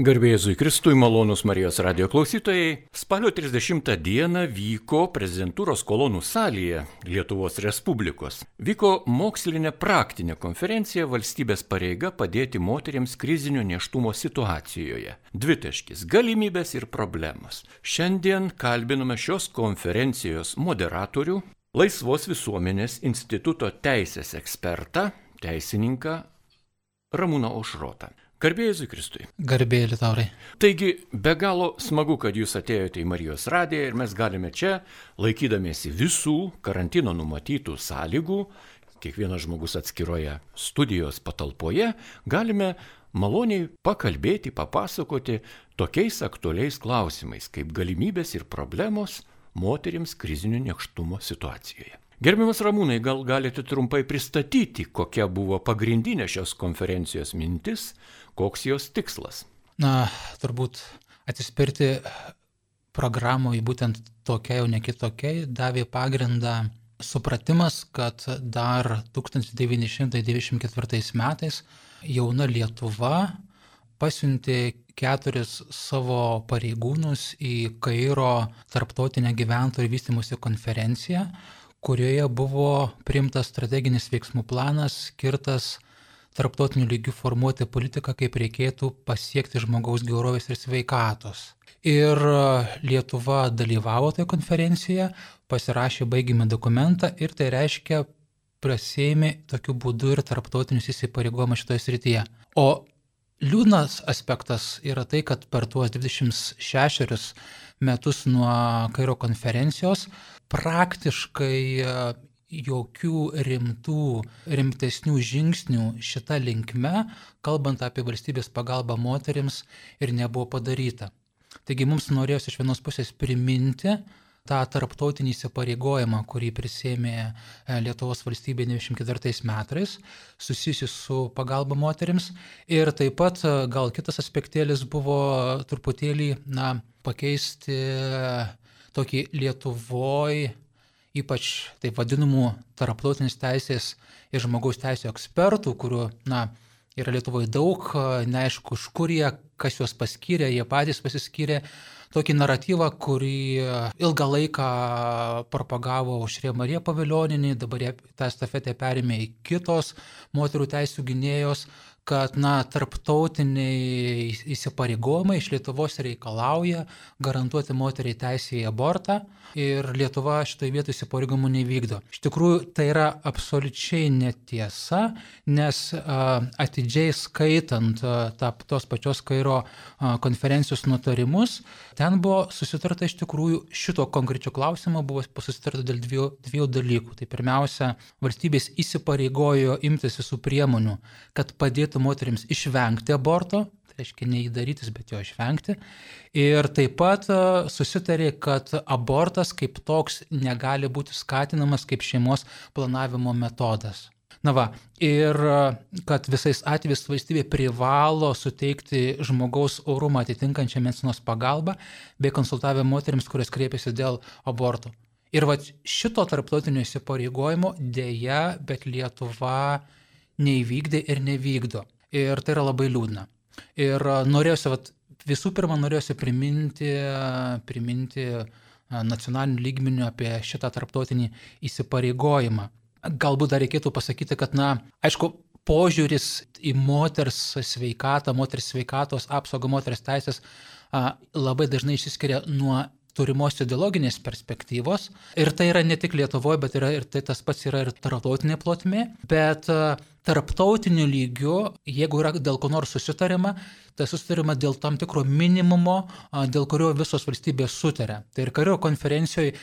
Garbėjai Kristui malonus Marijos radio klausytojai. Spalio 30 dieną vyko prezidentūros kolonų salėje Lietuvos Respublikos. Vyko mokslinė praktinė konferencija valstybės pareiga padėti moteriams krizinio neštumo situacijoje. Dvitaškis - galimybės ir problemos. Šiandien kalbinome šios konferencijos moderatorių, Laisvos visuomenės instituto teisės ekspertą, teisininką Ramūną Ošrotą. Garbėjai Kristui. Garbėjai Liutaurai. Taigi, be galo smagu, kad jūs atėjote į Marijos radiją ir mes galime čia, laikydamiesi visų karantino numatytų sąlygų, kiekvienas žmogus atskiroje studijos patalpoje, galime maloniai pakalbėti, papasakoti tokiais aktualiais klausimais, kaip galimybės ir problemos moteriams krizinio nekštumo situacijoje. Gerbiamas Ramūnai, gal galite trumpai pristatyti, kokia buvo pagrindinė šios konferencijos mintis, koks jos tikslas? Na, turbūt atsispirti programoje būtent tokia, o ne kitokia, davė pagrindą supratimas, kad dar 1994 metais jauna Lietuva pasiuntė keturis savo pareigūnus į Kairo tarptautinę gyventojų vystimusi konferenciją, kurioje buvo priimtas strateginis veiksmų planas skirtas tarptautiniu lygiu formuoti politiką, kaip reikėtų pasiekti žmogaus gerovės ir sveikatos. Ir Lietuva dalyvavo toje konferencijoje, pasirašė baigimą dokumentą ir tai reiškia prasėmė tokiu būdu ir tarptautinius įsipareigojimus šitoje srityje. O liūdnas aspektas yra tai, kad per tuos 26 metus nuo Kairo konferencijos praktiškai e, jokių rimtų, rimtesnių žingsnių šitą linkme, kalbant apie valstybės pagalbą moteriams, ir nebuvo padaryta. Taigi mums norėjosi iš vienos pusės priminti, tą tarptautinį įsipareigojimą, kurį prisėmė e, Lietuvos valstybė 94 metais, susijusi su pagalba moteriams. Ir taip pat e, gal kitas aspektėlis buvo truputėlį, na, pakeisti tokį Lietuvoje ypač taip vadinamų tarptautinės teisės ir žmogaus teisės ekspertų, kurių, na, yra Lietuvoje daug, neaišku, iš kur jie, kas juos paskyrė, jie patys pasiskyrė tokį naratyvą, kurį ilgą laiką propagavo Aušrė Marija Paviljoninė, dabar tą estafetę perėmė į kitos moterų teisų gynėjos, kad na, tarptautiniai įsipareigojimai iš Lietuvos reikalauja garantuoti moteriai teisę į abortą ir Lietuva šitoje vietoje įsipareigojimų nevykdo. Iš tikrųjų, tai yra absoliučiai netiesa, nes atidžiai skaitant ta, tos pačios Kairo konferencijos nutarimus, ten buvo susitarta iš tikrųjų šito konkrečio klausimo buvo susitarta dėl dviejų, dviejų dalykų. Tai pirmiausia, valstybės įsipareigojo imtis visų priemonių, kad padėtų padėtų moteriams išvengti aborto, tai reiškia neįdarytis, bet jo išvengti. Ir taip pat e, susitarė, kad abortas kaip toks negali būti skatinamas kaip šeimos planavimo metodas. Na va, ir e, kad visais atvejais valstybė privalo suteikti žmogaus orumą atitinkančią medicinos pagalbą bei konsultavę moteriams, kurios kreipiasi dėl abortų. Ir va šito tarptautinio įsipareigojimo dėja, bet Lietuva neįvykdė ir nevykdo. Ir tai yra labai liūdna. Ir norėjusi, vat, visų pirma, norėjusi priminti, priminti nacionaliniu lygmeniu apie šitą tarptautinį įsipareigojimą. Galbūt dar reikėtų pasakyti, kad, na, aišku, požiūris į moters sveikatą, moters sveikatos apsaugą, moters teisės labai dažnai išsiskiria nuo turimos ideologinės perspektyvos. Ir tai yra ne tik Lietuvoje, bet yra, ir tai tas pats yra ir tarptautinė plotmė. Bet e, tarptautiniu lygiu, jeigu yra dėl ko nors susitarima, tai susitarima dėl tam tikro minimumo, dėl kurio visos valstybės sutarė. Tai ir kario konferencijoje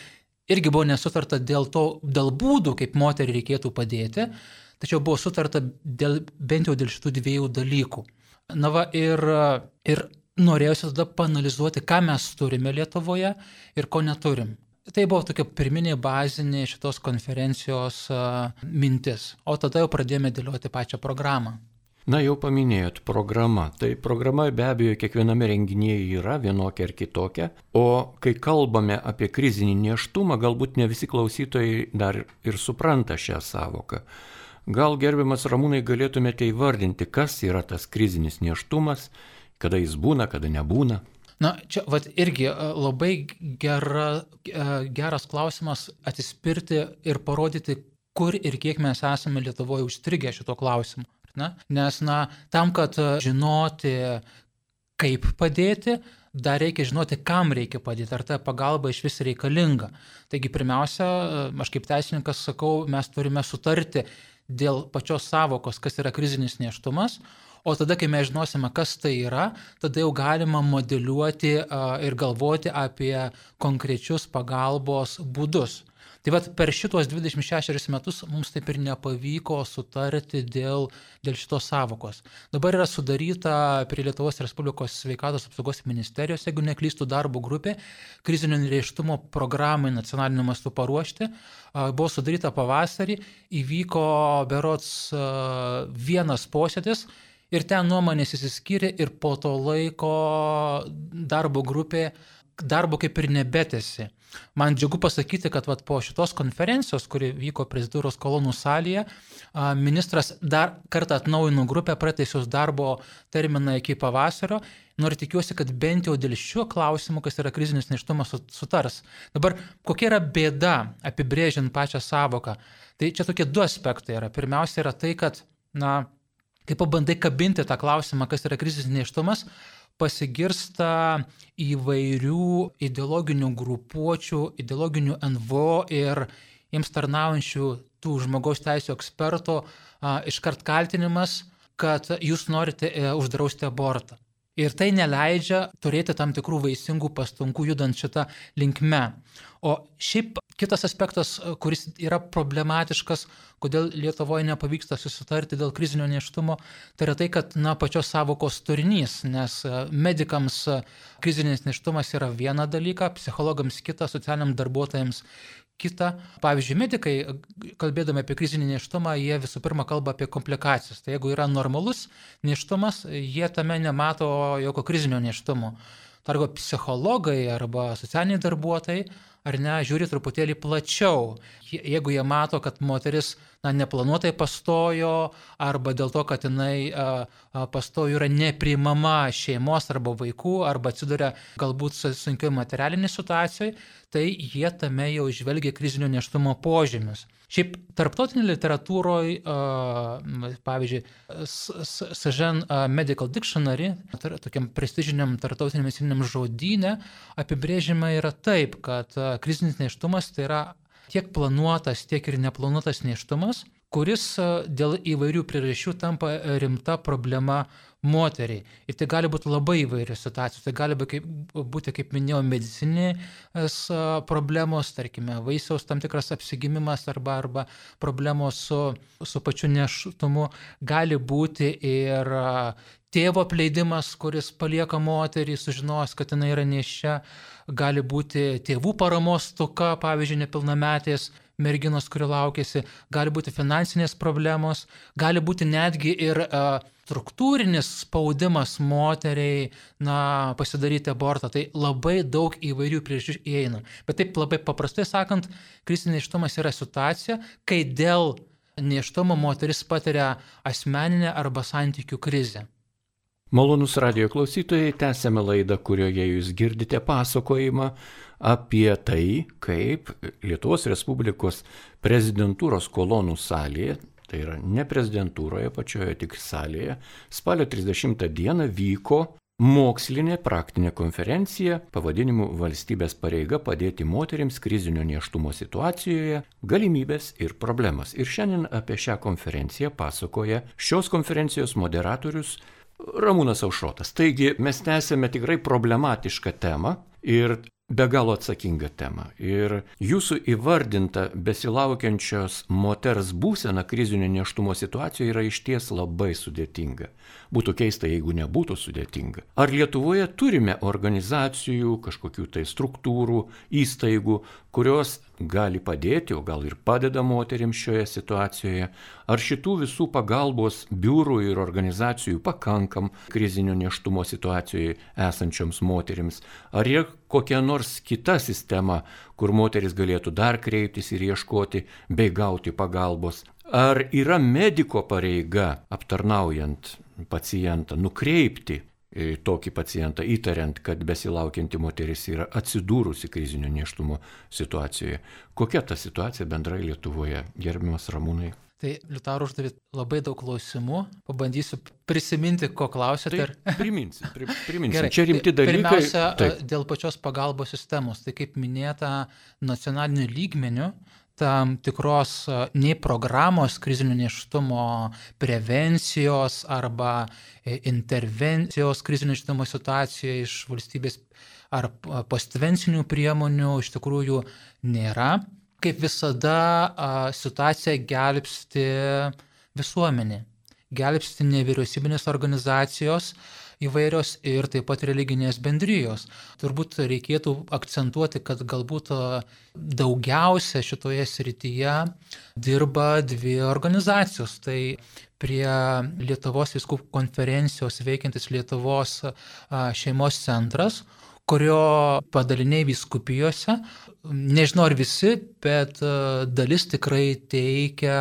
irgi buvo nesutarta dėl, to, dėl būdų, kaip moteriai reikėtų padėti, tačiau buvo sutarta dėl, bent jau dėl šitų dviejų dalykų. Na va ir, ir norėjusi tada panalizuoti, ką mes turime Lietuvoje ir ko neturim. Tai buvo tokia pirminė bazinė šitos konferencijos mintis, o tada jau pradėjome dėlioti pačią programą. Na jau paminėjot programą. Tai programa be abejo kiekviename renginėje yra vienokia ar kitokia, o kai kalbame apie krizinį neštumą, galbūt ne visi klausytojai dar ir supranta šią savoką. Gal gerbiamas Ramūnai galėtumėte įvardinti, kas yra tas krizinis neštumas kada jis būna, kada nebūna. Na, čia vat, irgi labai gera, geras klausimas atsispirti ir parodyti, kur ir kiek mes esame Lietuvoje užstrigę šito klausimu. Na? Nes, na, tam, kad žinoti, kaip padėti, dar reikia žinoti, kam reikia padėti, ar ta pagalba iš vis reikalinga. Taigi, pirmiausia, aš kaip teisininkas sakau, mes turime sutarti dėl pačios savokos, kas yra krizinis neštumas, o tada, kai mes žinosime, kas tai yra, tada jau galima modeliuoti ir galvoti apie konkrečius pagalbos būdus. Tai vad per šitos 26 metus mums taip ir nepavyko sutarti dėl, dėl šitos savokos. Dabar yra sudaryta prie Lietuvos Respublikos sveikatos apsaugos ministerijos, jeigu neklystų darbo grupė, krizinio neištumo programai nacionaliniu mastu paruošti. Buvo sudaryta pavasarį, įvyko berots vienas posėdis. Ir ten nuomonės įsiskyrė ir po to laiko darbo grupė darbo kaip ir nebetėsi. Man džiugu pasakyti, kad vat, po šitos konferencijos, kuri vyko prezidentūros kolonų salėje, ministras dar kartą atnaujino grupę, prateisius darbo terminą iki pavasario. Noriu tikiuosi, kad bent jau dėl šiuo klausimu, kas yra krizinis neštumas, sutars. Dabar kokia yra bėda apibrėžiant pačią savoką? Tai čia tokie du aspektai yra. Pirmiausia yra tai, kad, na, kai pabandai kabinti tą klausimą, kas yra krizinis neštumas, pasigirsta įvairių ideologinių grupuočių, ideologinių NVO ir jiems tarnaujančių tų žmogaus teisų ekspertų iškart kaltinimas, kad jūs norite e, uždrausti abortą. Ir tai neleidžia turėti tam tikrų vaisingų pastangų judant šitą linkme. O šiaip kitas aspektas, kuris yra problematiškas, kodėl Lietuvoje nepavyksta susitarti dėl krizinio neštumo, tai yra tai, kad na, pačios savokos turinys, nes medikams krizinis neštumas yra viena dalyka, psichologams kita, socialiniam darbuotojams kita. Pavyzdžiui, medikai, kalbėdami apie krizinį neštumą, jie visų pirma kalba apie komplikacijas. Tai jeigu yra normalus neštumas, jie tame nemato jokio krizinio neštumo. Arba psichologai arba socialiniai darbuotojai, ar ne, žiūri truputėlį plačiau. Jeigu jie mato, kad moteris na, neplanuotai pastojo, arba dėl to, kad jinai a, a, pastojo yra nepriimama šeimos arba vaikų, arba atsiduria galbūt sunkiai materialinė situacijoje, tai jie tame jau žvelgia krizinio neštumo požymius. Šiaip tarptautinė literatūroje, pavyzdžiui, Sažen Medical Dictionary, tokiam prestižiniam tarptautiniam medicininiam žodynė, apibrėžima yra taip, kad krizinis neštumas tai yra tiek planuotas, tiek ir neplanuotas neštumas, kuris dėl įvairių priežasčių tampa rimta problema moteriai. Ir tai gali būti labai įvairios situacijos. Tai gali būti, kaip, būti kaip minėjau, medicinės problemos, tarkime, vaisiaus tam tikras apsigimimas arba, arba problemos su, su pačiu neštumu. Gali būti ir tėvo apleidimas, kuris palieka moterį, sužinos, kad jinai yra nešia. Gali būti tėvų paramos toka, pavyzdžiui, nepilnametės merginos, kuri laukėsi, gali būti finansinės problemos, gali būti netgi ir uh, struktūrinis spaudimas moteriai, na, pasidaryti abortą. Tai labai daug įvairių priežasčių įeina. Bet taip labai paprastai sakant, krizinis neštumas yra situacija, kai dėl neštumo moteris patiria asmeninę arba santykių krizę. Malonus radio klausytojai, tęsėme laidą, kurioje jūs girdite pasakojimą apie tai, kaip Lietuvos Respublikos prezidentūros kolonų salėje tai yra ne prezidentūroje pačioje, tik salėje, spalio 30 dieną vyko mokslinė praktinė konferencija pavadinimu Valstybės pareiga padėti moteriams krizinio neštumo situacijoje, galimybės ir problemas. Ir šiandien apie šią konferenciją pasakoja šios konferencijos moderatorius Ramūnas Aušrotas. Taigi mes tęsėme tikrai problematišką temą ir be galo atsakingą temą. Ir jūsų įvardinta besilaukiančios moters būsena krizinio neštumo situacijoje yra išties labai sudėtinga. Būtų keista, jeigu nebūtų sudėtinga. Ar Lietuvoje turime organizacijų, kažkokių tai struktūrų, įstaigų, kurios gali padėti, o gal ir padeda moteriams šioje situacijoje? Ar šitų visų pagalbos biurų ir organizacijų pakankam krizinio neštumo situacijoje esančioms moteriams? Ar yra kokia nors kita sistema, kur moteris galėtų dar kreiptis ir ieškoti bei gauti pagalbos? Ar yra mediko pareiga aptarnaujant pacientą, nukreipti tokį pacientą, įtariant, kad besilaukianti moteris yra atsidūrusi krizinio neštumo situacijoje. Kokia ta situacija bendrai Lietuvoje, gerbiamas Ramūnai? Tai Liutaru uždavė labai daug klausimų, pabandysiu prisiminti, ko klausėte. Tai priminsiu, pri, priminsiu. Gerai, Čia rimti tai dalykai. Pirmiausia, taip. dėl pačios pagalbos sistemos. Tai kaip minėta, nacionaliniu lygmeniu tam tikros nei programos krizinio neštumo prevencijos arba e, intervencijos krizinio neštumo situacijoje iš valstybės ar postvencinių priemonių iš tikrųjų nėra. Kaip visada situaciją gelbsti visuomenė, gelbsti nevyriausybinės organizacijos įvairios ir taip pat religinės bendrijos. Turbūt reikėtų akcentuoti, kad galbūt daugiausia šitoje srityje dirba dvi organizacijos. Tai prie Lietuvos viskupų konferencijos veikiantis Lietuvos šeimos centras, kurio padaliniai viskupijose, nežinau ar visi, bet dalis tikrai teikia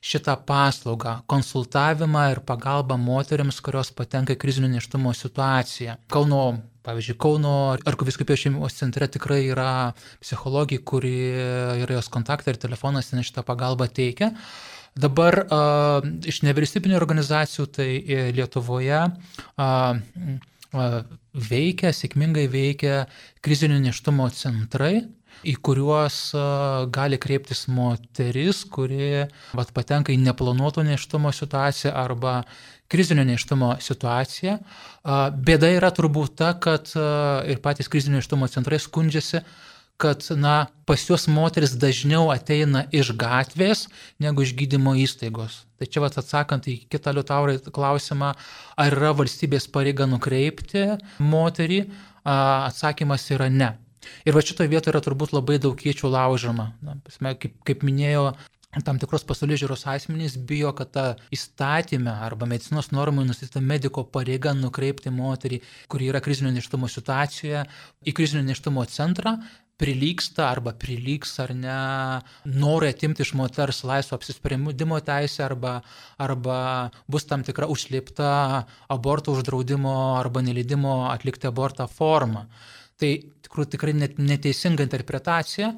šitą paslaugą - konsultavimą ir pagalbą moteriams, kurios patenka į krizinio neštumo situaciją. Kauno, pavyzdžiui, Kauno arkiviskupijos šeimos centre tikrai yra psichologija, kuri yra jos kontaktai ir telefonas ten šitą pagalbą teikia. Dabar uh, iš nevyriausybinio organizacijų, tai Lietuvoje uh, veikia, sėkmingai veikia krizinio neštumo centrai, į kuriuos gali kreiptis moteris, kuri vat, patenka į neplanuoto neštumo situaciją arba krizinio neštumo situaciją. Bėda yra turbūt ta, kad ir patys krizinio neštumo centrai skundžiasi, kad na, pas juos moteris dažniau ateina iš gatvės negu iš gydymo įstaigos. Tai čia vat, atsakant į kitą liutaurai klausimą, ar yra valstybės pareiga nukreipti moterį, atsakymas yra ne. Ir va šitoje vietoje yra turbūt labai daug kiečių laužama. Na, kaip, kaip minėjo tam tikros pasaulyje žiūros asmenys bijo, kad ta įstatymė arba medicinos normai nustatyta mediko pareiga nukreipti moterį, kuri yra krizinio neštumo situacijoje, į krizinio neštumo centrą, prilyksta arba prilygs ar ne norui atimti iš moters laisvo apsisprendimo teisę arba, arba bus tam tikra užslėpta aborto uždraudimo arba neleidimo atlikti abortą forma. Tai tikrų, tikrai net, neteisinga interpretacija,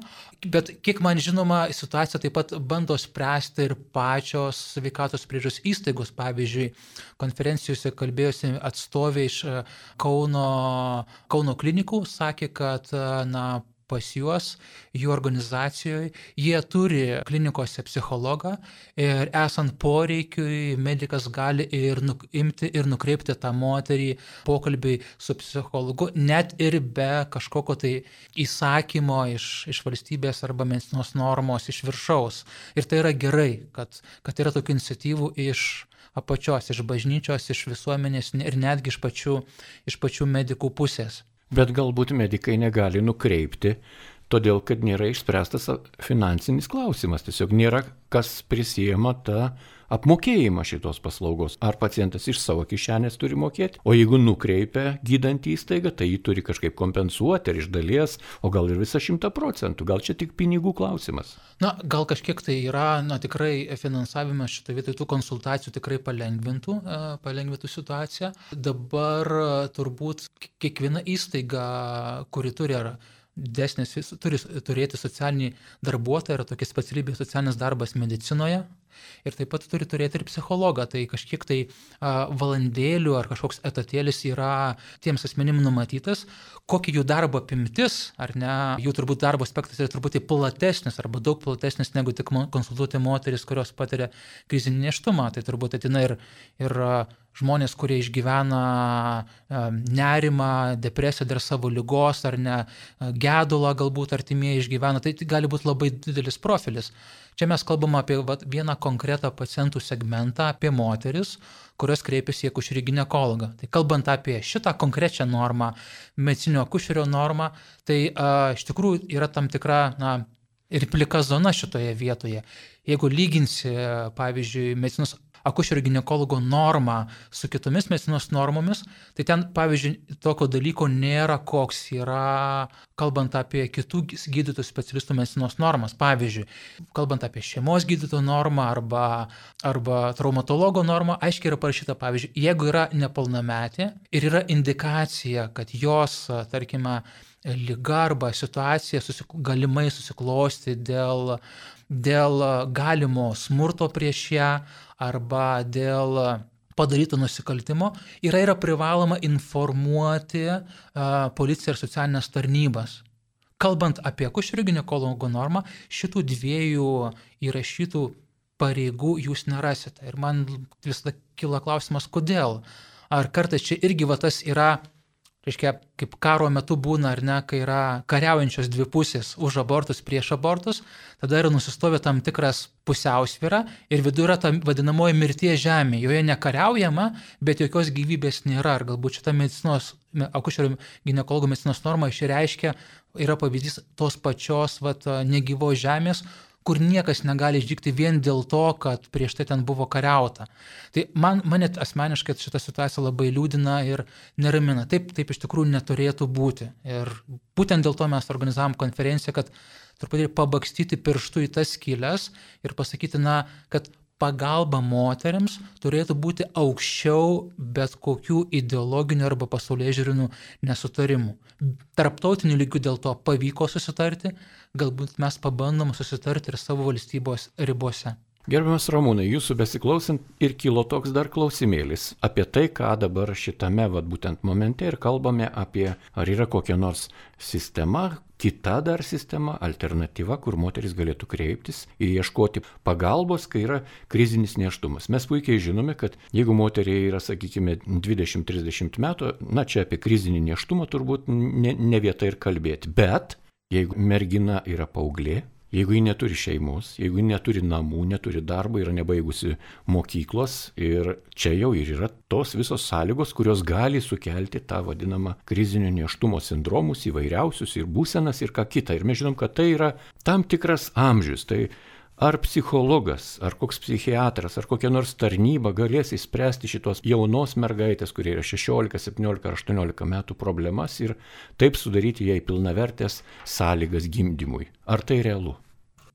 bet kiek man žinoma, situaciją taip pat bando spręsti ir pačios sveikatos priežos įstaigos. Pavyzdžiui, konferencijose kalbėjusi atstovė iš Kauno, Kauno klinikų sakė, kad na, pas juos, jų organizacijoje, jie turi klinikose psichologą ir esant poreikiui medikas gali ir imti ir nukreipti tą moterį pokalbį su psichologu, net ir be kažkokio tai įsakymo iš, iš valstybės arba medicinos normos iš viršaus. Ir tai yra gerai, kad, kad yra tokių iniciatyvų iš apačios, iš bažnyčios, iš visuomenės ir netgi iš pačių, iš pačių medikų pusės. Bet galbūt medikai negali nukreipti, todėl kad nėra išspręstas finansinis klausimas. Tiesiog nėra kas prisijama tą apmokėjimą šitos paslaugos. Ar pacientas iš savo kišenės turi mokėti, o jeigu nukreipia gydant įstaigą, tai jį turi kažkaip kompensuoti ar iš dalies, o gal ir visą šimtą procentų. Gal čia tik pinigų klausimas. Na, gal kažkiek tai yra, na tikrai finansavimas šitą vietą tų konsultacijų tikrai palengvintų, e, palengvintų situaciją. Dabar e, turbūt kiekviena įstaiga, kuri turi ar desnis, turi turėti socialinį darbuotoją, yra tokia specialybė socialinis darbas medicinoje, Ir taip pat turi turėti ir psichologą, tai kažkiek tai a, valandėlių ar kažkoks etatėlis yra tiems asmenim numatytas, kokia jų darbo apimtis, ar ne, jų turbūt darbo aspektas yra truputį platesnis arba daug platesnis negu tik konsultuoti moteris, kurios patiria krizinį neštumą, tai turbūt atina ir, ir žmonės, kurie išgyvena nerimą, depresiją dėl savo lygos ar ne gedulą galbūt artimieji išgyvena, tai gali būti labai didelis profilis. Čia mes kalbam apie vat, vieną konkretą pacientų segmentą, apie moteris, kurios kreipiasi į akušerį gynekologą. Tai kalbant apie šitą konkrečią normą, medicinio akušerio normą, tai a, iš tikrųjų yra tam tikra na, ir plika zona šitoje vietoje. Jeigu lyginsi, pavyzdžiui, medicinos akušerio gynekologo normą su kitomis medicinos normomis, tai ten, pavyzdžiui, tokio dalyko nėra, koks yra, kalbant apie kitų gydytojų specialistų medicinos normas. Pavyzdžiui, kalbant apie šeimos gydytojo normą arba, arba traumatologo normą, aiškiai yra parašyta, pavyzdžiui, jeigu yra nepilnametė ir yra indikacija, kad jos, tarkime, lyga arba situacija susik galimai susiklosti dėl, dėl galimo smurto prieš ją arba dėl padaryto nusikaltimo, yra, yra privaloma informuoti a, policiją ir socialinės tarnybas. Kalbant apie akušerių gynekologo normą, šitų dviejų įrašytų pareigų jūs nerasite. Ir man visada kila klausimas, kodėl. Ar kartais čia irgi va tas yra reiškia, kaip karo metu būna, ar ne, kai yra kariaujančios dvi pusės už abortus, prieš abortus, tada yra nusistovę tam tikras pusiausvyra ir viduje yra ta vadinamoji mirties žemė. Joje nekariaujama, bet jokios gyvybės nėra. Ir galbūt šita medicinos, akušerio gynekologų medicinos norma išreiškia, yra pavyzdys tos pačios vat, negyvos žemės, kur niekas negali išdygti vien dėl to, kad prieš tai ten buvo kariauta. Tai man, mane asmeniškai šita situacija labai liūdina ir neramina. Taip, taip iš tikrųjų neturėtų būti. Ir būtent dėl to mes organizavom konferenciją, kad truputį pabakstyti pirštų į tas skylės ir pasakyti, na, kad pagalba moteriams turėtų būti aukščiau bet kokių ideologinių arba pasaulyje žiūrinų nesutarimų. Tarptautiniu lygiu dėl to pavyko susitarti, galbūt mes pabandom susitarti ir savo valstybės ribose. Gerbiamas Ramūnai, jūsų besiklausant ir kilo toks dar klausimėlis apie tai, ką dabar šitame, vad būtent momente ir kalbame apie, ar yra kokia nors sistema, kita dar sistema, alternatyva, kur moteris galėtų kreiptis ir ieškoti pagalbos, kai yra krizinis neštumas. Mes puikiai žinome, kad jeigu moteriai yra, sakykime, 20-30 metų, na čia apie krizinį neštumą turbūt ne, ne vieta ir kalbėti. Bet jeigu mergina yra paauglė, Jeigu ji neturi šeimos, jeigu ji neturi namų, neturi darbo, yra nebaigusi mokyklos ir čia jau ir yra tos visos sąlygos, kurios gali sukelti tą vadinamą krizinio neštumo sindromus įvairiausius ir būsenas ir ką kita. Ir mes žinom, kad tai yra tam tikras amžius. Tai Ar psichologas, ar koks psichiatras, ar kokia nors tarnyba galės įspręsti šitos jaunos mergaitės, kurie yra 16, 17 ar 18 metų problemas ir taip sudaryti jai pilnavertės sąlygas gimdymui? Ar tai realu?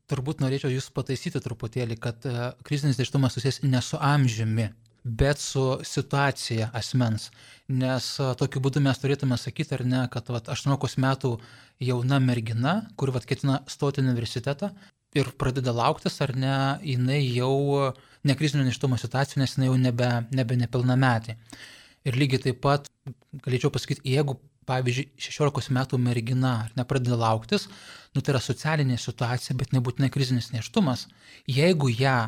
Turbūt norėčiau Jūs pataisyti truputėlį, kad e, krizinis neštumas susijęs ne su amžiumi, bet su situacija asmens. Nes e, tokiu būdu mes turėtume sakyti, ar ne, kad vat, 18 metų jauna mergina, kuri vat, ketina stoti universitetą, ir pradeda lauktis, ar ne, jinai jau nekrizinio neštumo situacijų, nes jinai jau nebe, nebe nepilnametė. Ir lygiai taip pat galėčiau pasakyti, jeigu, pavyzdžiui, 16 metų mergina ar nepradeda lauktis, nu tai yra socialinė situacija, bet nebūtinai krizinis neštumas. Jeigu ją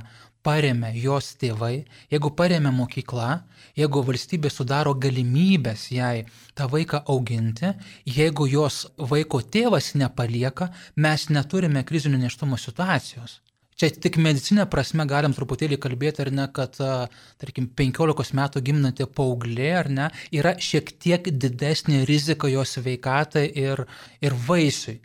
paremia jos tėvai, jeigu paremia mokykla, jeigu valstybė sudaro galimybės jai tą vaiką auginti, jeigu jos vaiko tėvas nepalieka, mes neturime krizinio neštumo situacijos. Čia tik medicinė prasme galim truputėlį kalbėti, ar ne, kad, tarkim, 15 metų gimnantė paauglė, ar ne, yra šiek tiek didesnė rizika jos veikatai ir, ir vaisiui.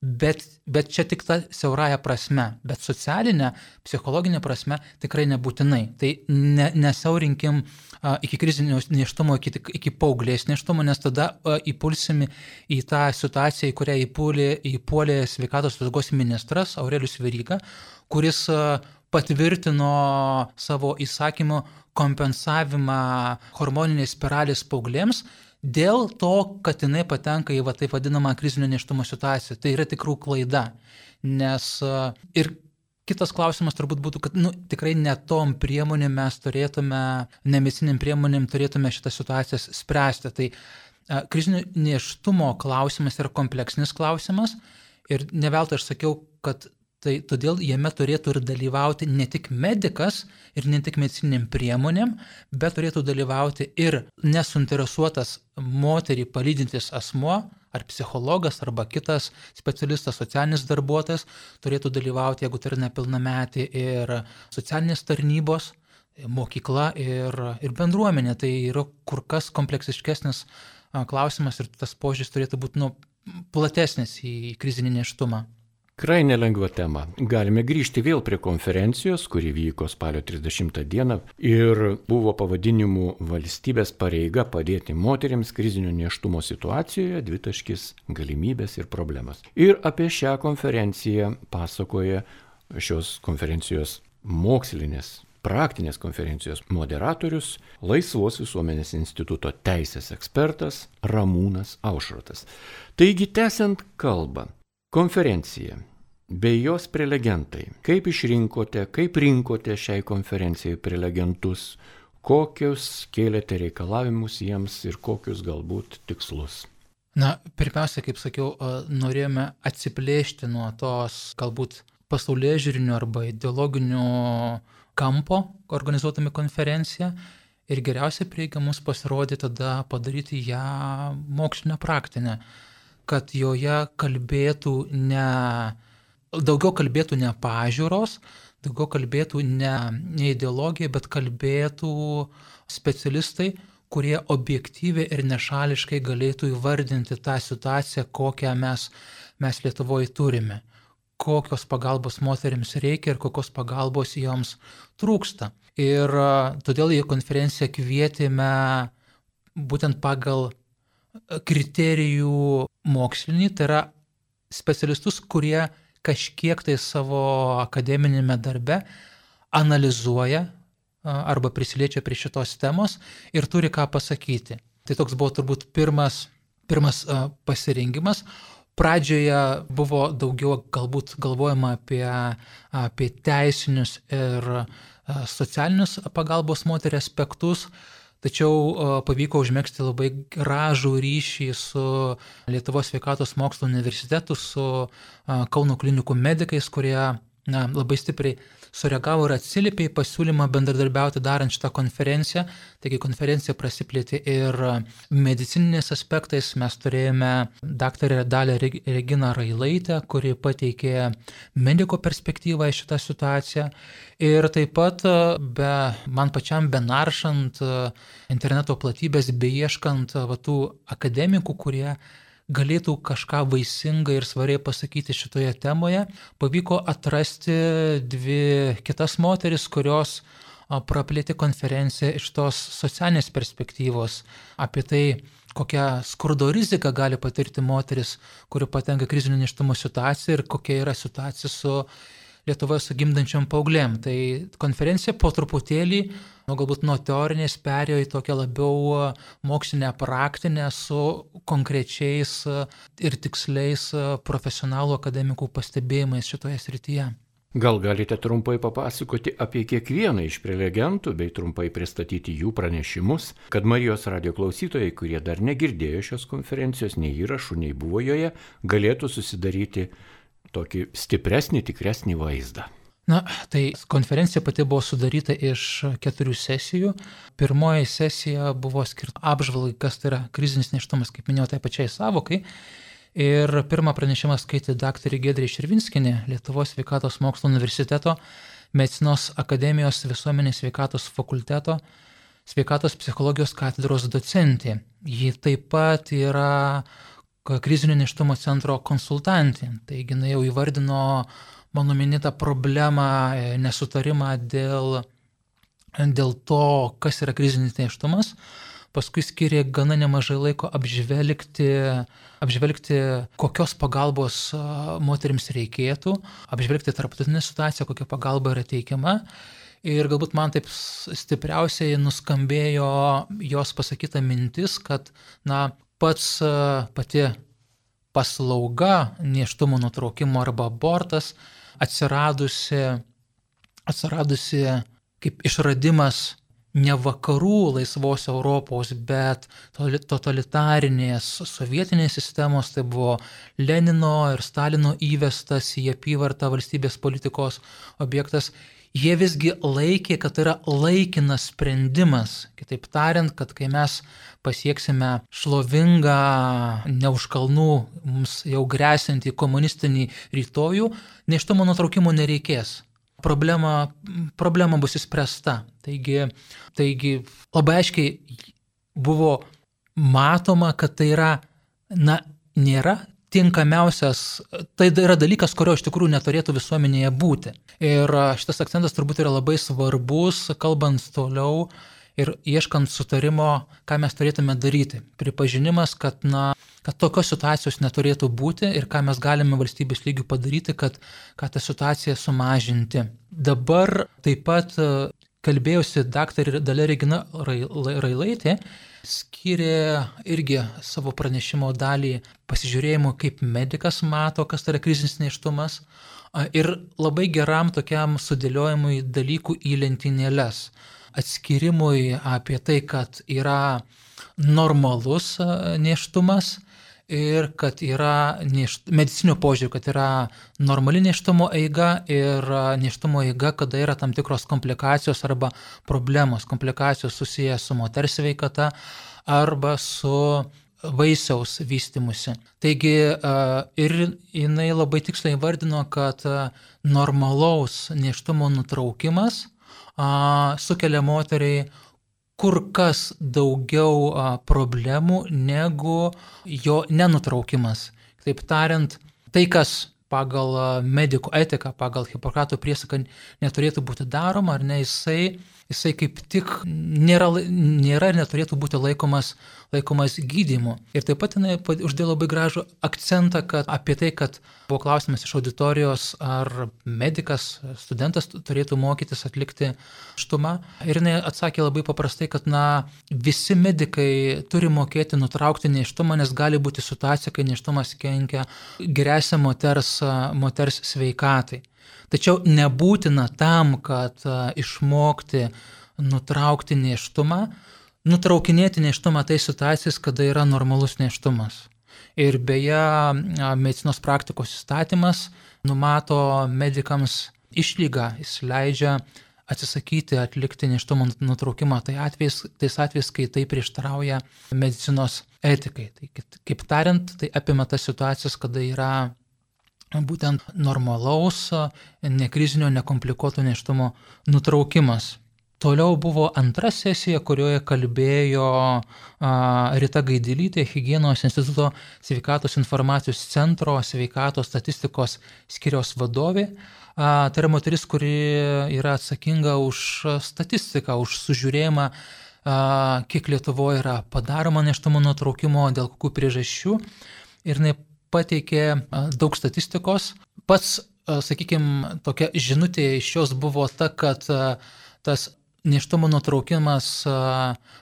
Bet, bet čia tik ta siauraja prasme, bet socialinė, psichologinė prasme tikrai nebūtinai. Tai ne, nesaurinkim a, iki krizinio neštumo, iki, iki paauglės neštumo, nes tada a, įpulsimi į tą situaciją, į kurią įpulė, įpulė sveikatos apsaugos ministras Aurelius Veryga, kuris a, patvirtino savo įsakymu kompensavimą hormoninės spiralės paauglėms dėl to, kad jinai patenka į va, taip vadinamą krizinio neštumo situaciją. Tai yra tikrų klaida. Nes ir kitas klausimas turbūt būtų, kad nu, tikrai netom priemonėm mes turėtume, nemediciniam priemonėm turėtume šitas situacijas spręsti. Tai krizinio neštumo klausimas yra kompleksinis klausimas. Ir neveltui aš sakiau, kad Tai todėl jame turėtų ir dalyvauti ne tik medikas ir ne tik medicininiam priemonėm, bet turėtų dalyvauti ir nesuinteresuotas moterį palydintis asmuo, ar psichologas, arba kitas specialistas, socialinis darbuotojas, turėtų dalyvauti, jeigu tai yra nepilnametį, ir socialinės tarnybos, mokykla ir, ir bendruomenė. Tai yra kur kas kompleksiškesnis klausimas ir tas požiūris turėtų būti nu, platesnis į krizinį neštumą. Tikrai nelengva tema. Galime grįžti vėl prie konferencijos, kuri vyko spalio 30 dieną ir buvo pavadinimu Valstybės pareiga padėti moteriams krizinio neštumo situacijoje, dvitaškis galimybės ir problemas. Ir apie šią konferenciją pasakoja šios konferencijos mokslinės praktinės konferencijos moderatorius, Laisvos visuomenės instituto teisės ekspertas Ramūnas Aušrotas. Taigi, tęsiant kalbą, konferencija bei jos prelegentai. Kaip išrinkote, kaip rinkote šiai konferencijai prelegentus, kokius kėlėte reikalavimus jiems ir kokius galbūt tikslus? Na, pirmiausia, kaip sakiau, norėjome atsiplėšti nuo tos galbūt pasaulyje žiūrinių arba ideologinių kampo, organizuotami konferenciją. Ir geriausia prieiga mums pasirodė tada padaryti ją mokslinę praktinę, kad joje kalbėtų ne daugiau kalbėtų ne pažiūros, daugiau kalbėtų ne, ne ideologija, bet kalbėtų specialistai, kurie objektyviai ir nešališkai galėtų įvardinti tą situaciją, kokią mes, mes Lietuvoje turime, kokios pagalbos moteriams reikia ir kokios pagalbos joms trūksta. Ir todėl į konferenciją kvietėme būtent pagal kriterijų mokslinį, tai yra specialistus, kurie kažkiek tai savo akademinėme darbe analizuoja arba prisiliečia prie šitos temos ir turi ką pasakyti. Tai toks buvo turbūt pirmas, pirmas pasirengimas. Pradžioje buvo daugiau galbūt galvojama apie, apie teisinius ir socialinius pagalbos moterį aspektus, Tačiau pavyko užmėgsti labai gražų ryšį su Lietuvos sveikatos mokslo universitetu, su Kauno klinikų medikais, kurie na, labai stipriai sureagavo ir atsiliepė į pasiūlymą bendradarbiauti darant šitą konferenciją. Taigi konferencija prasiplėtė ir medicininiais aspektais. Mes turėjome daktarę Dalę Reginą Railaitę, kuri pateikė mediko perspektyvą į šitą situaciją. Ir taip pat, be, man pačiam benaršant interneto platybės, beieškant va, tų akademikų, kurie galėtų kažką vaisingai ir svariai pasakyti šitoje temoje, pavyko atrasti dvi kitas moteris, kurios praplėti konferenciją iš tos socialinės perspektyvos apie tai, kokią skurdo riziką gali patirti moteris, kuri patenka krizinio neštumo situaciją ir kokia yra situacija su Lietuvoje su gimdančiam paauglėm. Tai konferencija po truputėlį, nu, galbūt nuo teorinės perėjo į tokią labiau mokslinę praktinę su konkrečiais ir tiksliais profesionalų akademikų pastebėjimais šitoje srityje. Gal galite trumpai papasakoti apie kiekvieną iš prelegentų bei trumpai pristatyti jų pranešimus, kad Marijos radio klausytojai, kurie dar negirdėjo šios konferencijos, nei įrašų, nei buvo joje, galėtų susidaryti tokį stipresnį, tikresnį vaizdą. Na, tai konferencija pati buvo sudaryta iš keturių sesijų. Pirmoji sesija buvo skirta apžvalgai, kas tai yra krizinis neštumas, kaip minėjau, tai pačiai savokai. Ir pirmą pranešimą skaitė daktarė Gedrė Širvinskinė, Lietuvos sveikatos mokslo universiteto, Medicinos akademijos visuomenės sveikatos fakulteto, sveikatos psichologijos katedros docentė. Ji taip pat yra krizinio neštumo centro konsultantė. Taigi jinai jau įvardino mano minėtą problemą, e, nesutarimą dėl, dėl to, kas yra krizinis neštumas. Paskui skiria gana nemažai laiko apžvelgti, apžvelgti kokios pagalbos moteriams reikėtų, apžvelgti tarptautinę situaciją, kokia pagalba yra teikiama. Ir galbūt man taip stipriausiai nuskambėjo jos pasakyta mintis, kad, na, pats pati paslauga neštumo nutraukimo arba abortas atsiradusi, atsiradusi kaip išradimas ne vakarų laisvos Europos, bet totalitarinės sovietinės sistemos, tai buvo Lenino ir Stalino įvestas į apyvartą valstybės politikos objektas jie visgi laikė, kad tai yra laikinas sprendimas. Kitaip tariant, kad kai mes pasieksime šlovingą, neužkalnų, mums jau grėsinti komunistinį rytojų, neštumo nutraukimo nereikės. Problema, problema bus įspręsta. Taigi, taigi labai aiškiai buvo matoma, kad tai yra, na, nėra tinkamiausias, tai yra dalykas, kurio iš tikrųjų neturėtų visuomenėje būti. Ir šitas akcentas turbūt yra labai svarbus, kalbant toliau ir ieškant sutarimo, ką mes turėtume daryti. Pripažinimas, kad, na, kad tokios situacijos neturėtų būti ir ką mes galime valstybės lygių padaryti, kad, kad tą situaciją sumažinti. Dabar taip pat kalbėjusi daktarė Dalė Regina Railaitė, skiria irgi savo pranešimo dalį pasižiūrėjimo, kaip medikas mato, kas tai yra krizinis neštumas ir labai geram tokiam sudėliojimui dalykų į lentynėlės, atskirimui apie tai, kad yra normalus neštumas ir kad yra nešt, medicinio požiūrį, kad yra normali neštumo eiga ir neštumo eiga, kada yra tam tikros komplikacijos arba problemos, komplikacijos susijęs su moters sveikata arba su vaisiaus vystimusi. Taigi ir jinai labai tiksliai vardino, kad normalaus neštumo nutraukimas sukelia moteriai kur kas daugiau problemų negu jo nenutraukimas. Taip tariant, tai, kas pagal medikų etiką, pagal Hipokrato priesaką neturėtų būti daroma, ar ne, jisai jisai kaip tik nėra, nėra ir neturėtų būti laikomas, laikomas gydymu. Ir taip pat jinai uždėjo labai gražų akcentą kad, apie tai, kad buvo klausimas iš auditorijos, ar medikas, studentas turėtų mokytis atlikti štumą. Ir jinai atsakė labai paprastai, kad na, visi medikai turi mokėti nutraukti neštumą, nes gali būti situacija, kai neštumas kenkia geresnė moters, moters sveikatai. Tačiau nebūtina tam, kad išmokti nutraukti neštumą, nutraukinėti neštumą tai situacijas, kada yra normalus neštumas. Ir beje, medicinos praktikos įstatymas numato medikams išlygą, jis leidžia atsisakyti atlikti neštumo nutraukimą tai atvejais, tais atvejais, kai tai prieštarauja medicinos etikai. Tai, kaip tariant, tai apima tas situacijas, kada yra būtent normalaus, nekrizinio, nekomplikuoto neštumo nutraukimas. Toliau buvo antra sesija, kurioje kalbėjo Rita Gaidilytė, Hygienos instituto sveikatos informacijos centro sveikatos statistikos skiriaus vadovė. Tai yra moteris, kuri yra atsakinga už statistiką, už sužiūrėjimą, kiek Lietuvoje yra padaroma neštumo nutraukimo, dėl kokių priežasčių. Ir jinai pateikė daug statistikos. Pats, sakykime, tokia žinutė iš jos buvo ta, kad tas neštumo nutraukimas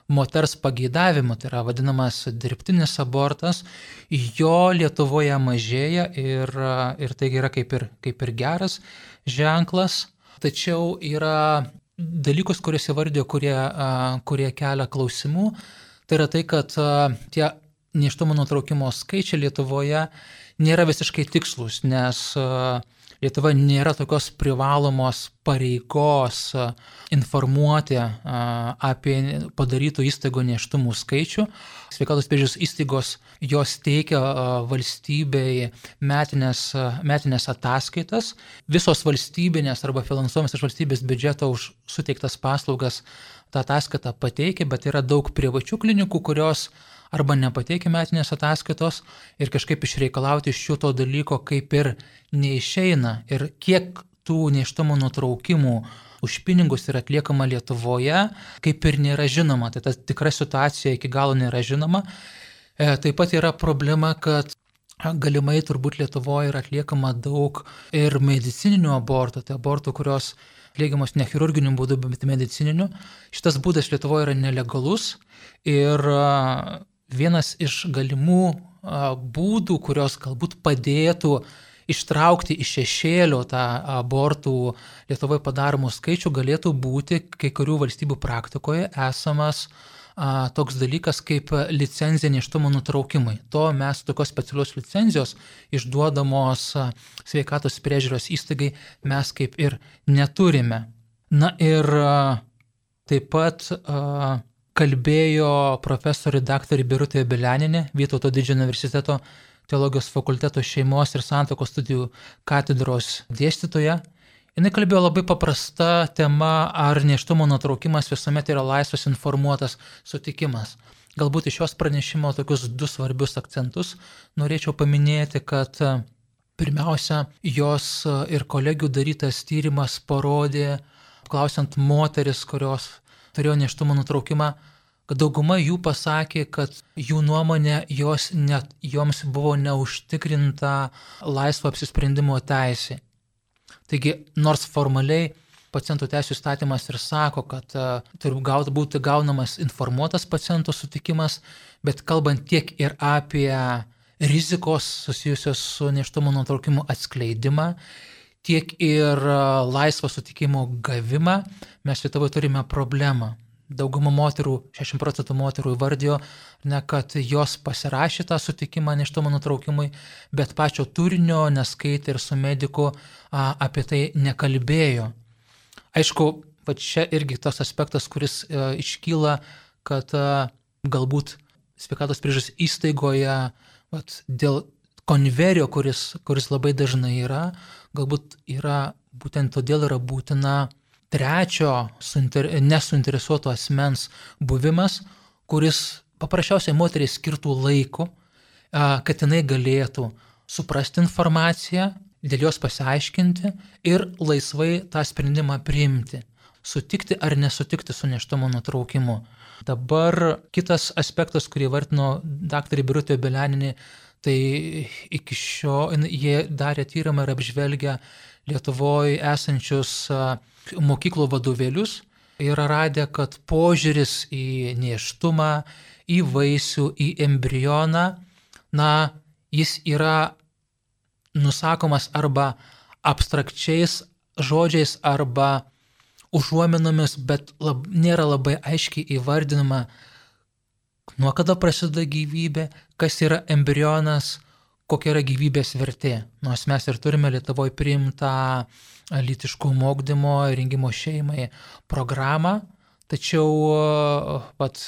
moters pageidavimu, tai yra vadinamas dirbtinis abortas, jo Lietuvoje mažėja ir, ir tai yra kaip ir, kaip ir geras ženklas, tačiau yra dalykus, kuriuos įvardėjo, kurie, kurie kelia klausimų. Tai yra tai, kad tie neštumo nutraukimo skaičiai Lietuvoje nėra visiškai tikslus, nes e, Lietuva nėra tokios privalomos pareigos e, informuoti e, apie padarytų įstaigų neštumų skaičių. Sveikatos priežiūros įstaigos jos teikia valstybei metinės, metinės ataskaitas. Visos valstybinės arba finansuojamas iš valstybės biudžeto už suteiktas paslaugas tą ataskaitą pateikia, bet yra daug privačių klinikų, kurios arba nepateikia metinės ataskaitos ir kažkaip išreikalauti iš jų to dalyko kaip ir neišeina. Ir kiek tų neištumo nutraukimų už pinigus yra atliekama Lietuvoje, kaip ir nėra žinoma. Tai ta tikra situacija iki galo nėra žinoma. E, taip pat yra problema, kad galimai turbūt Lietuvoje yra atliekama daug ir medicininių abortų, tai abortų, kurios atliekamos ne chirurginiu būdu, bet medicininiu. Šitas būdas Lietuvoje yra nelegalus ir vienas iš galimų būdų, kurios galbūt padėtų ištraukti iš šešėlio tą abortų Lietuvoje padaromų skaičių, galėtų būti kai kurių valstybių praktikoje esamas a, toks dalykas kaip licenzija neštumo nutraukimui. To mes tokios specialios licenzijos išduodamos a, sveikatos priežiūros įstaigai mes kaip ir neturime. Na ir a, taip pat a, kalbėjo profesorė daktarė Birutė Belianinė, Vytauto didžiojo universiteto teologijos fakulteto šeimos ir santokos studijų katedros dėstytoja. Jis kalbėjo labai paprasta tema, ar neštumo nutraukimas visuomet yra laisvas informuotas sutikimas. galbūt iš šios pranešimo tokius du svarbius akcentus norėčiau paminėti, kad pirmiausia, jos ir kolegių darytas tyrimas parodė, klausiant moteris, kurios turėjo neštumo nutraukimą, kad dauguma jų pasakė, kad jų nuomonė jos net, joms buvo neužtikrinta laisvo apsisprendimo teisė. Taigi, nors formaliai pacientų teisų įstatymas ir sako, kad uh, turi gauti, būti gaunamas informuotas paciento sutikimas, bet kalbant tiek ir apie rizikos susijusios su neštumo nutraukimu atskleidimą, tiek ir uh, laisvo sutikimo gavimą, mes Lietuvoje turime problemą. Dauguma moterų, 60 procentų moterų įvardijo, ne, kad jos pasirašė tą sutikimą neštumo nutraukimui, bet pačio turinio neskaitė ir su mediku a, apie tai nekalbėjo. Aišku, va čia irgi tas aspektas, kuris a, e, iškyla, kad a, galbūt sveikatos priežas įstaigoje vat, dėl konverio, kuris, kuris labai dažnai yra, galbūt yra būtent todėl yra būtina trečio nesuinteresuoto asmens buvimas, kuris paprasčiausiai moteriai skirtų laiko, kad jinai galėtų suprasti informaciją, dėl jos pasiaiškinti ir laisvai tą sprendimą priimti, sutikti ar nesutikti su neštumo nutraukimu. Dabar kitas aspektas, kurį vartino dr. Birutė Beleninė, tai iki šio jie darė tyrimą ir apžvelgia Lietuvoje esančius mokyklų vadovėlius yra radę, kad požiūris į neštumą, į vaisių, į embrioną, na, jis yra nusakomas arba abstrakčiais žodžiais arba užuominomis, bet lab, nėra labai aiškiai įvardinama, nuo kada prasideda gyvybė, kas yra embrionas, kokia yra gyvybės vertė. Nors mes ir turime Lietuvoje priimtą lytiškų mokdymo, rengimo šeimai programą, tačiau pat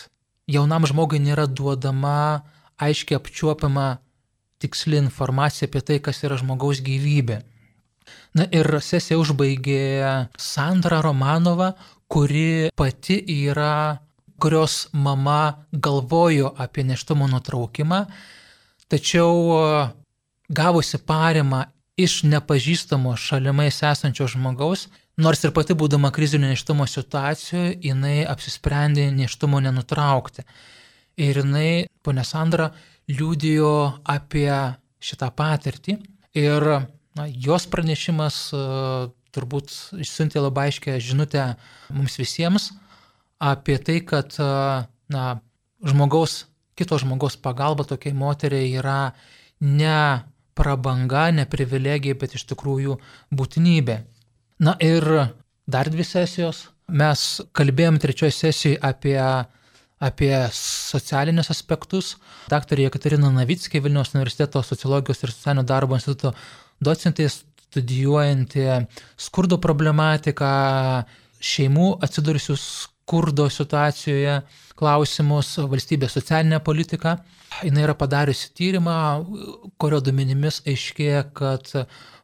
jaunam žmogui nėra duodama aiškiai apčiuopiama tiksli informacija apie tai, kas yra žmogaus gyvybė. Na ir sesiją užbaigė Sandra Romanova, kuri pati yra, kurios mama galvojo apie neštumo nutraukimą Tačiau e, gavusi parimą iš nepažįstamo šalimais esančio žmogaus, nors ir pati būdama krizinio neštumo situacijoje, jinai apsisprendė neštumo nenutraukti. Ir jinai, ponė Sandra, liūdėjo apie šitą patirtį. Ir na, jos pranešimas uh, turbūt išsiuntė labai aiškę žinutę mums visiems apie tai, kad na, žmogaus kito žmogaus pagalba tokiai moteriai yra ne prabanga, ne privilegija, bet iš tikrųjų būtinybė. Na ir dar dvi sesijos. Mes kalbėjom trečioje sesijoje apie, apie socialinius aspektus. Daktarė Jekaterina Navickė, Vilniaus universiteto sociologijos ir socialinio darbo instituto docentė, studijuojanti skurdo problematiką, šeimų atsidūrusių skurdo situacijoje, klausimus, valstybės socialinę politiką. Jis yra padariusi tyrimą, kurio duomenimis aiškėja, kad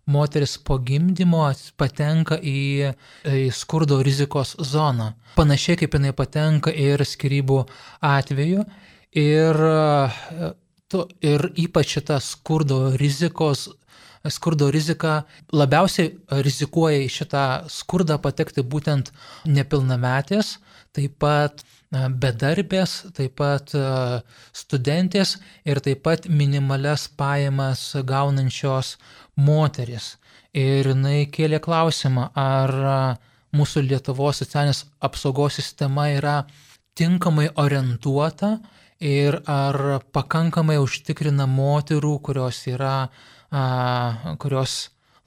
moteris po gimdymo patenka į, į skurdo rizikos zoną. Panašiai kaip jinai patenka ir skirybų atveju. Ir, ir ypač šita skurdo rizikos skurdo rizika labiausiai rizikuoja į šitą skurdą patekti būtent nepilnametės, taip pat bedarbės, taip pat studentės ir taip pat minimales pajamas gaunančios moteris. Ir jinai kėlė klausimą, ar mūsų Lietuvos socialinės apsaugos sistema yra tinkamai orientuota ir ar pakankamai užtikrina moterų, kurios yra, kurios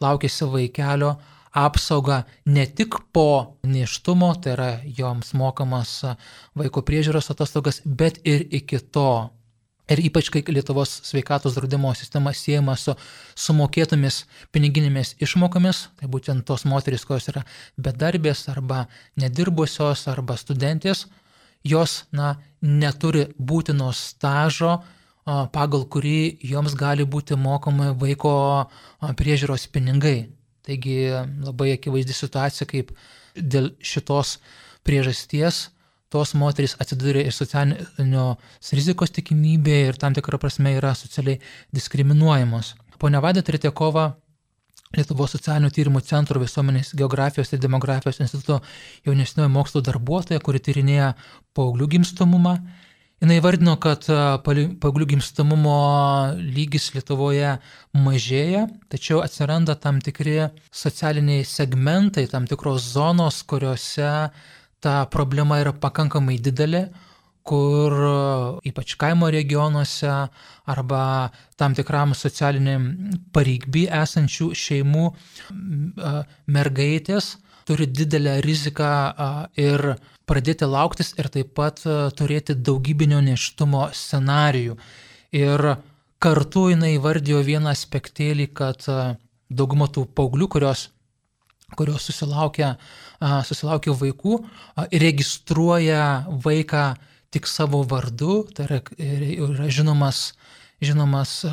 laukėsi vaikelio, apsaugą ne tik po neštumo, tai yra joms mokamas vaiko priežiūros atostogas, bet ir iki to. Ir ypač, kai Lietuvos sveikatos draudimo sistema siejama su sumokėtomis piniginėmis išmokomis, tai būtent tos moteris, kurios yra bedarbės arba nedirbusios arba studentės, jos na, neturi būtino stažo, pagal kurį joms gali būti mokama vaiko priežiūros pinigai. Taigi labai akivaizdi situacija, kaip dėl šitos priežasties tos moterys atsiduria ir socialinios rizikos tikimybė ir tam tikrą prasme yra socialiai diskriminuojamos. Pone Vaida Tretiekova Lietuvos socialinių tyrimų centro visuomenės geografijos ir demografijos instituto jaunesniojo mokslo darbuotoja, kuri tyrinėja paauglių gimstamumą. Jis vardino, kad paauglių gimstamumo lygis Lietuvoje mažėja, tačiau atsiranda tam tikri socialiniai segmentai, tam tikros zonos, kuriuose ta problema yra pakankamai didelė, kur ypač kaimo regionuose arba tam tikram socialiniam pareigby esančių šeimų mergaitės turi didelę riziką ir pradėti lauktis ir taip pat turėti daugybinio neštumo scenarijų. Ir kartu jinai įvardijo vieną aspektėlį, kad dauguma tų paauglių, kurios, kurios susilaukia, susilaukia vaikų, registruoja vaiką tik savo vardu, tai yra, yra žinomas, žinomas, e,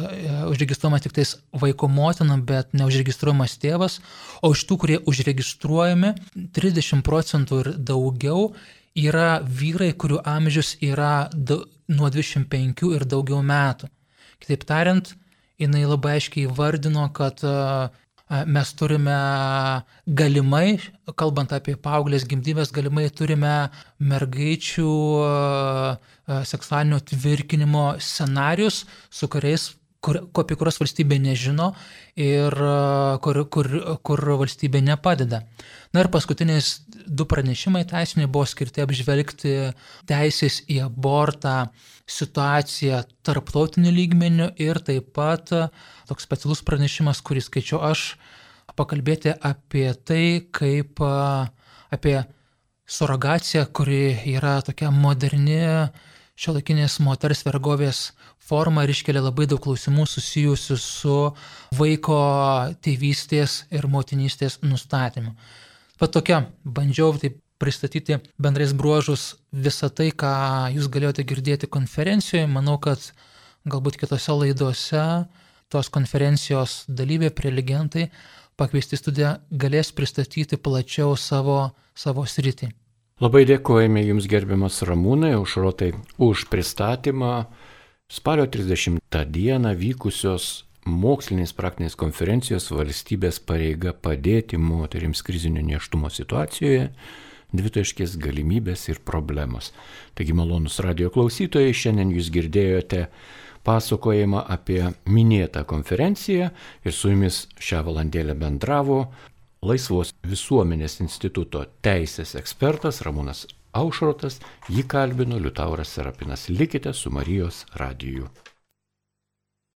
užregistruojamas tik tais vaiko motina, bet neužregistruojamas tėvas, o iš tų, kurie užregistruojami, 30 procentų ir daugiau yra vyrai, kurių amžius yra nuo 25 ir daugiau metų. Kitaip tariant, jinai labai aiškiai vardino, kad mes turime galimai, kalbant apie paauglės gimdybės, galimai turime mergaičių seksualinio tvirkinimo scenarius, su kuriais kur, apie kurios valstybė nežino ir kur, kur, kur valstybė nepadeda. Na ir paskutiniais du pranešimai teisiniai buvo skirti apžvelgti teisės į abortą situaciją tarptautiniu lygmeniu ir taip pat toks specialus pranešimas, kurį skaičiau aš, pakalbėti apie tai, kaip apie surrogaciją, kuri yra tokia moderni šiuolaikinės moters vergovės forma ir iškelia labai daug klausimų susijusių su vaiko tėvystės ir motinystės nustatymu. Pat tokia, bandžiau taip pristatyti bendrais bruožus visą tai, ką jūs galėjote girdėti konferencijoje. Manau, kad galbūt kitose laidose tos konferencijos dalyviai, prelegentai pakviesti studiją galės pristatyti plačiau savo, savo sritį. Labai dėkojame Jums gerbiamas Ramūnai Aušrotai už pristatymą spalio 30 dieną vykusios mokslinės praktinės konferencijos valstybės pareiga padėti moterims krizinio neštumo situacijoje, dvitaškės galimybės ir problemos. Taigi malonus radio klausytojai, šiandien jūs girdėjote pasakojimą apie minėtą konferenciją ir su jumis šią valandėlę bendravo Laisvos visuomenės instituto teisės ekspertas Ramūnas Aušrotas, jį kalbino Liutauras Serapinas. Likite su Marijos radiju.